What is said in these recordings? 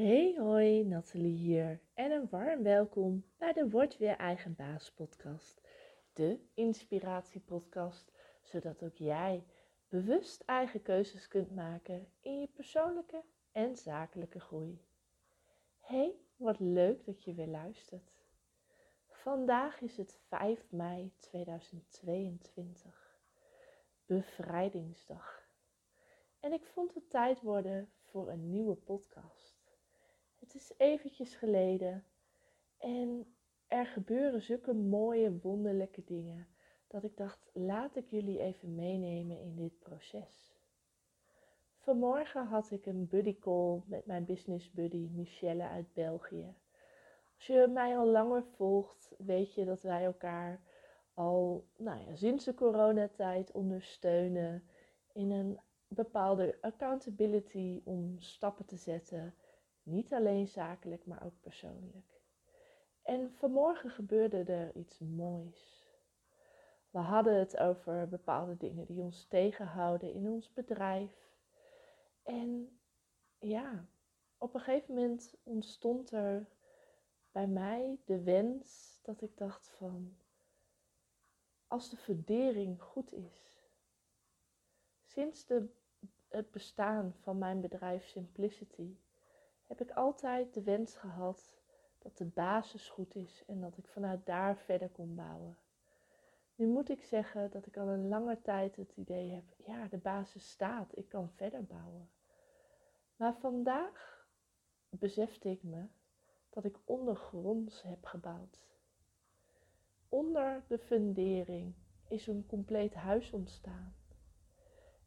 Hey hoi, Nathalie hier en een warm welkom bij de Word Weer Eigen Baas podcast. De inspiratiepodcast, zodat ook jij bewust eigen keuzes kunt maken in je persoonlijke en zakelijke groei. Hey, wat leuk dat je weer luistert. Vandaag is het 5 mei 2022, bevrijdingsdag. En ik vond het tijd worden voor een nieuwe podcast. Het is eventjes geleden en er gebeuren zulke mooie, wonderlijke dingen dat ik dacht, laat ik jullie even meenemen in dit proces. Vanmorgen had ik een buddy call met mijn business buddy Michelle uit België. Als je mij al langer volgt, weet je dat wij elkaar al nou ja, sinds de coronatijd ondersteunen in een bepaalde accountability om stappen te zetten niet alleen zakelijk, maar ook persoonlijk. En vanmorgen gebeurde er iets moois. We hadden het over bepaalde dingen die ons tegenhouden in ons bedrijf. En ja, op een gegeven moment ontstond er bij mij de wens dat ik dacht van, als de verdering goed is. Sinds de, het bestaan van mijn bedrijf Simplicity heb ik altijd de wens gehad dat de basis goed is en dat ik vanuit daar verder kon bouwen. Nu moet ik zeggen dat ik al een lange tijd het idee heb, ja, de basis staat, ik kan verder bouwen. Maar vandaag besefte ik me dat ik ondergronds heb gebouwd. Onder de fundering is een compleet huis ontstaan.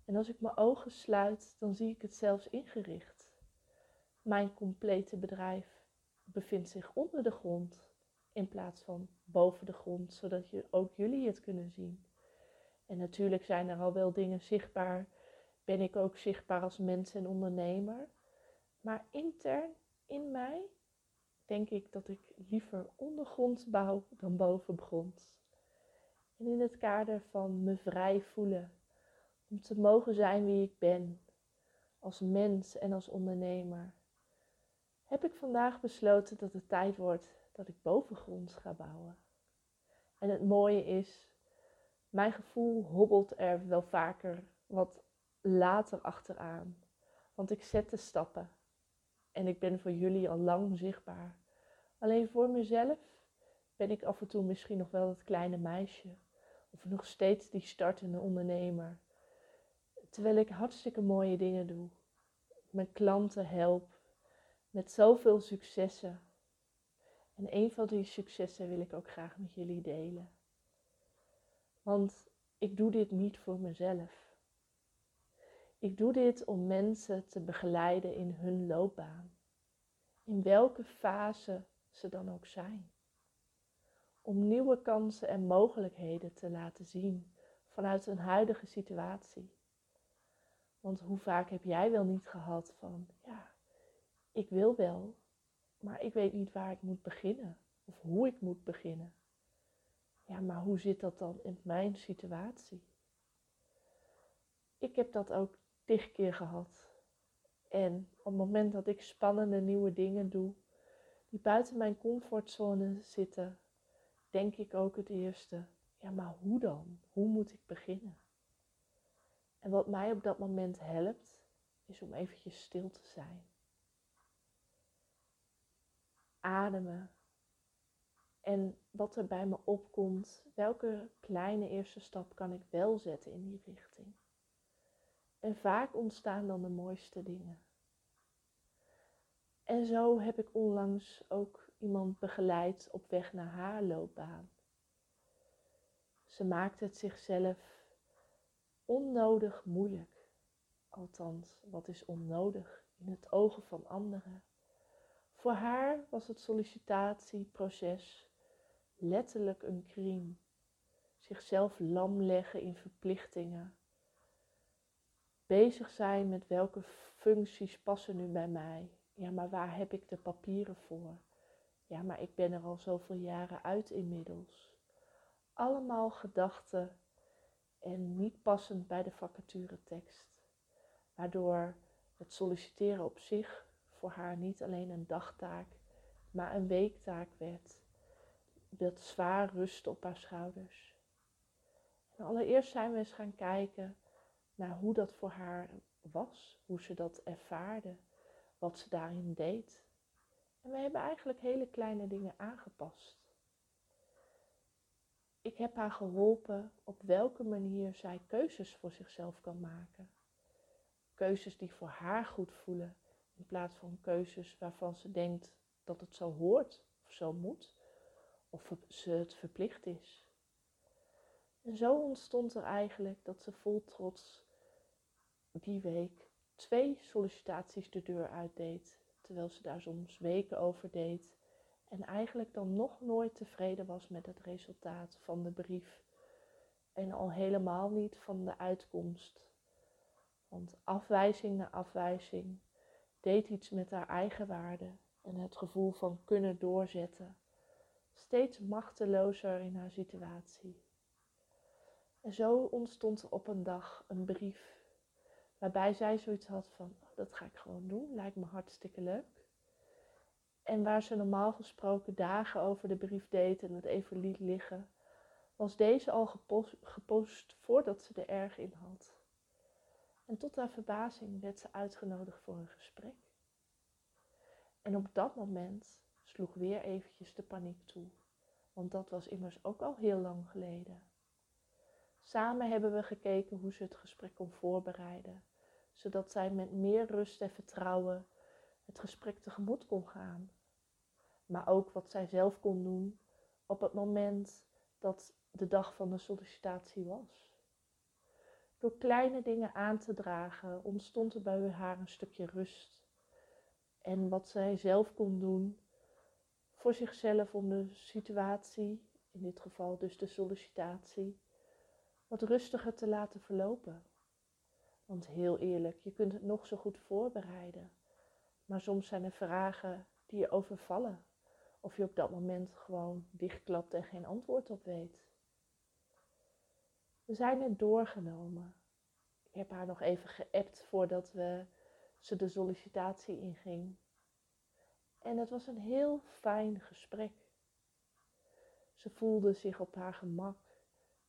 En als ik mijn ogen sluit, dan zie ik het zelfs ingericht. Mijn complete bedrijf bevindt zich onder de grond in plaats van boven de grond, zodat je, ook jullie het kunnen zien. En natuurlijk zijn er al wel dingen zichtbaar, ben ik ook zichtbaar als mens en ondernemer. Maar intern in mij denk ik dat ik liever ondergronds bouw dan bovengronds. En in het kader van me vrij voelen, om te mogen zijn wie ik ben, als mens en als ondernemer heb ik vandaag besloten dat het tijd wordt dat ik bovengronds ga bouwen. En het mooie is, mijn gevoel hobbelt er wel vaker wat later achteraan. Want ik zet de stappen en ik ben voor jullie al lang zichtbaar. Alleen voor mezelf ben ik af en toe misschien nog wel het kleine meisje of nog steeds die startende ondernemer. Terwijl ik hartstikke mooie dingen doe, mijn klanten help, met zoveel successen. En een van die successen wil ik ook graag met jullie delen. Want ik doe dit niet voor mezelf. Ik doe dit om mensen te begeleiden in hun loopbaan. In welke fase ze dan ook zijn. Om nieuwe kansen en mogelijkheden te laten zien vanuit een huidige situatie. Want hoe vaak heb jij wel niet gehad van, ja, ik wil wel, maar ik weet niet waar ik moet beginnen of hoe ik moet beginnen. Ja, maar hoe zit dat dan in mijn situatie? Ik heb dat ook tig keer gehad. En op het moment dat ik spannende nieuwe dingen doe, die buiten mijn comfortzone zitten, denk ik ook het eerste, ja, maar hoe dan? Hoe moet ik beginnen? En wat mij op dat moment helpt, is om eventjes stil te zijn ademen. En wat er bij me opkomt, welke kleine eerste stap kan ik wel zetten in die richting. En vaak ontstaan dan de mooiste dingen. En zo heb ik onlangs ook iemand begeleid op weg naar haar loopbaan. Ze maakte het zichzelf onnodig moeilijk. Althans, wat is onnodig in het ogen van anderen? Voor haar was het sollicitatieproces letterlijk een crime. Zichzelf lam leggen in verplichtingen. Bezig zijn met welke functies passen nu bij mij. Ja, maar waar heb ik de papieren voor? Ja, maar ik ben er al zoveel jaren uit inmiddels. Allemaal gedachten en niet passend bij de vacaturetekst. Waardoor het solliciteren op zich voor haar niet alleen een dagtaak, maar een weektaak werd. Dat zwaar rust op haar schouders. Allereerst zijn we eens gaan kijken naar hoe dat voor haar was, hoe ze dat ervaarde, wat ze daarin deed. En we hebben eigenlijk hele kleine dingen aangepast. Ik heb haar geholpen op welke manier zij keuzes voor zichzelf kan maken. Keuzes die voor haar goed voelen, in plaats van keuzes waarvan ze denkt dat het zo hoort of zo moet, of ze het verplicht is. En zo ontstond er eigenlijk dat ze vol trots die week twee sollicitaties de deur uitdeed, terwijl ze daar soms weken over deed en eigenlijk dan nog nooit tevreden was met het resultaat van de brief en al helemaal niet van de uitkomst. Want afwijzing na afwijzing deed iets met haar eigen waarde en het gevoel van kunnen doorzetten, steeds machtelozer in haar situatie. En zo ontstond op een dag een brief waarbij zij zoiets had van, oh, dat ga ik gewoon doen, lijkt me hartstikke leuk. En waar ze normaal gesproken dagen over de brief deed en het even liet liggen, was deze al gepost, gepost voordat ze er erg in had. En tot haar verbazing werd ze uitgenodigd voor een gesprek. En op dat moment sloeg weer eventjes de paniek toe, want dat was immers ook al heel lang geleden. Samen hebben we gekeken hoe ze het gesprek kon voorbereiden, zodat zij met meer rust en vertrouwen het gesprek tegemoet kon gaan. Maar ook wat zij zelf kon doen op het moment dat de dag van de sollicitatie was. Door kleine dingen aan te dragen ontstond er bij haar een stukje rust. En wat zij zelf kon doen voor zichzelf om de situatie, in dit geval dus de sollicitatie, wat rustiger te laten verlopen. Want heel eerlijk, je kunt het nog zo goed voorbereiden. Maar soms zijn er vragen die je overvallen. Of je op dat moment gewoon dichtklapt en geen antwoord op weet. We zijn er doorgenomen. Ik heb haar nog even geappt voordat we ze de sollicitatie inging. En het was een heel fijn gesprek. Ze voelde zich op haar gemak.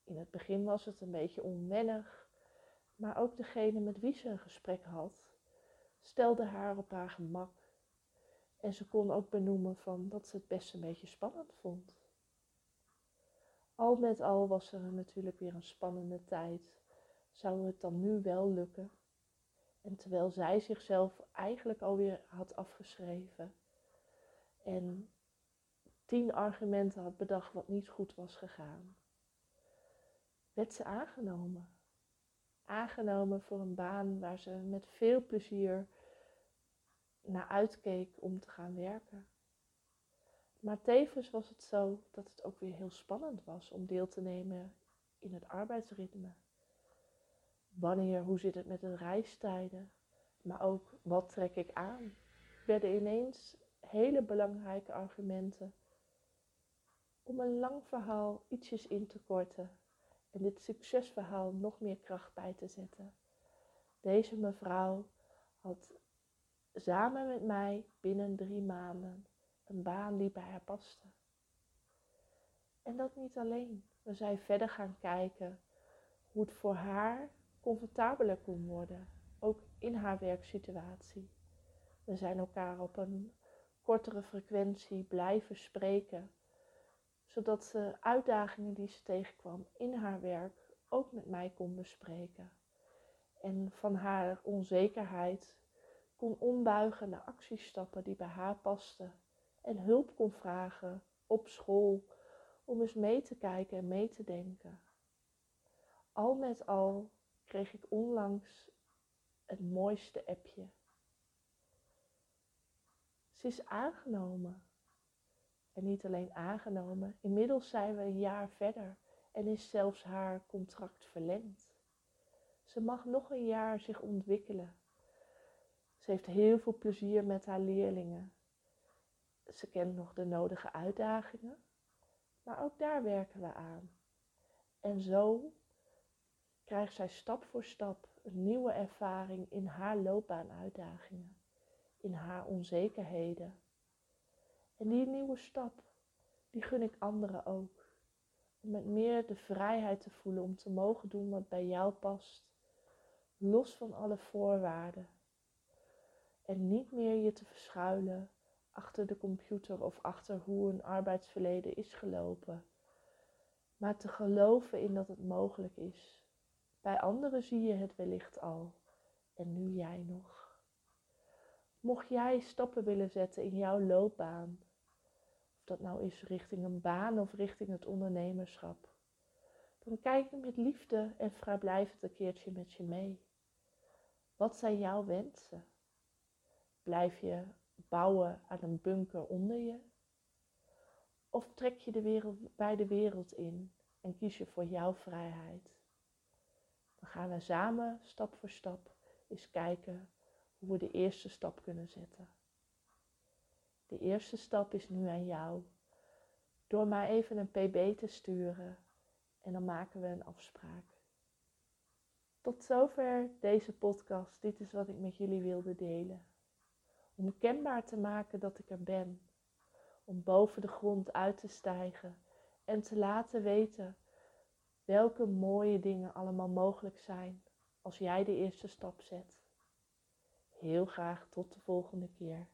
In het begin was het een beetje onwennig, maar ook degene met wie ze een gesprek had, stelde haar op haar gemak. En ze kon ook benoemen van dat ze het best een beetje spannend vond. Al met al was er natuurlijk weer een spannende tijd. Zou het dan nu wel lukken? En terwijl zij zichzelf eigenlijk alweer had afgeschreven en tien argumenten had bedacht wat niet goed was gegaan, werd ze aangenomen. Aangenomen voor een baan waar ze met veel plezier naar uitkeek om te gaan werken. Maar tevens was het zo dat het ook weer heel spannend was om deel te nemen in het arbeidsritme. Wanneer, hoe zit het met de reistijden? Maar ook wat trek ik aan? Werden ineens hele belangrijke argumenten om een lang verhaal ietsjes in te korten en dit succesverhaal nog meer kracht bij te zetten. Deze mevrouw had samen met mij binnen drie maanden een baan die bij haar paste. En dat niet alleen. We zijn verder gaan kijken hoe het voor haar comfortabeler kon worden, ook in haar werksituatie. We zijn elkaar op een kortere frequentie blijven spreken, zodat ze uitdagingen die ze tegenkwam in haar werk ook met mij kon bespreken. En van haar onzekerheid kon ombuigen naar actiestappen die bij haar pasten en hulp kon vragen op school om eens mee te kijken en mee te denken. Al met al kreeg ik onlangs het mooiste appje. Ze is aangenomen. En niet alleen aangenomen, inmiddels zijn we een jaar verder en is zelfs haar contract verlengd. Ze mag nog een jaar zich ontwikkelen. Ze heeft heel veel plezier met haar leerlingen. Ze kent nog de nodige uitdagingen, maar ook daar werken we aan. En zo krijgt zij stap voor stap een nieuwe ervaring in haar loopbaanuitdagingen in haar onzekerheden. En die nieuwe stap, die gun ik anderen ook. Om met meer de vrijheid te voelen om te mogen doen wat bij jou past, los van alle voorwaarden. En niet meer je te verschuilen achter de computer of achter hoe een arbeidsverleden is gelopen. Maar te geloven in dat het mogelijk is. Bij anderen zie je het wellicht al. En nu jij nog. Mocht jij stappen willen zetten in jouw loopbaan, of dat nou is richting een baan of richting het ondernemerschap, dan kijk ik met liefde en vrijblijvend een keertje met je mee. Wat zijn jouw wensen? Blijf je bouwen aan een bunker onder je? Of trek je de wereld bij de wereld in en kies je voor jouw vrijheid? Dan gaan we samen stap voor stap eens kijken hoe we de eerste stap kunnen zetten. De eerste stap is nu aan jou. Door maar even een pb te sturen en dan maken we een afspraak. Tot zover deze podcast. Dit is wat ik met jullie wilde delen. Om kenbaar te maken dat ik er ben. Om boven de grond uit te stijgen en te laten weten welke mooie dingen allemaal mogelijk zijn als jij de eerste stap zet. Heel graag tot de volgende keer.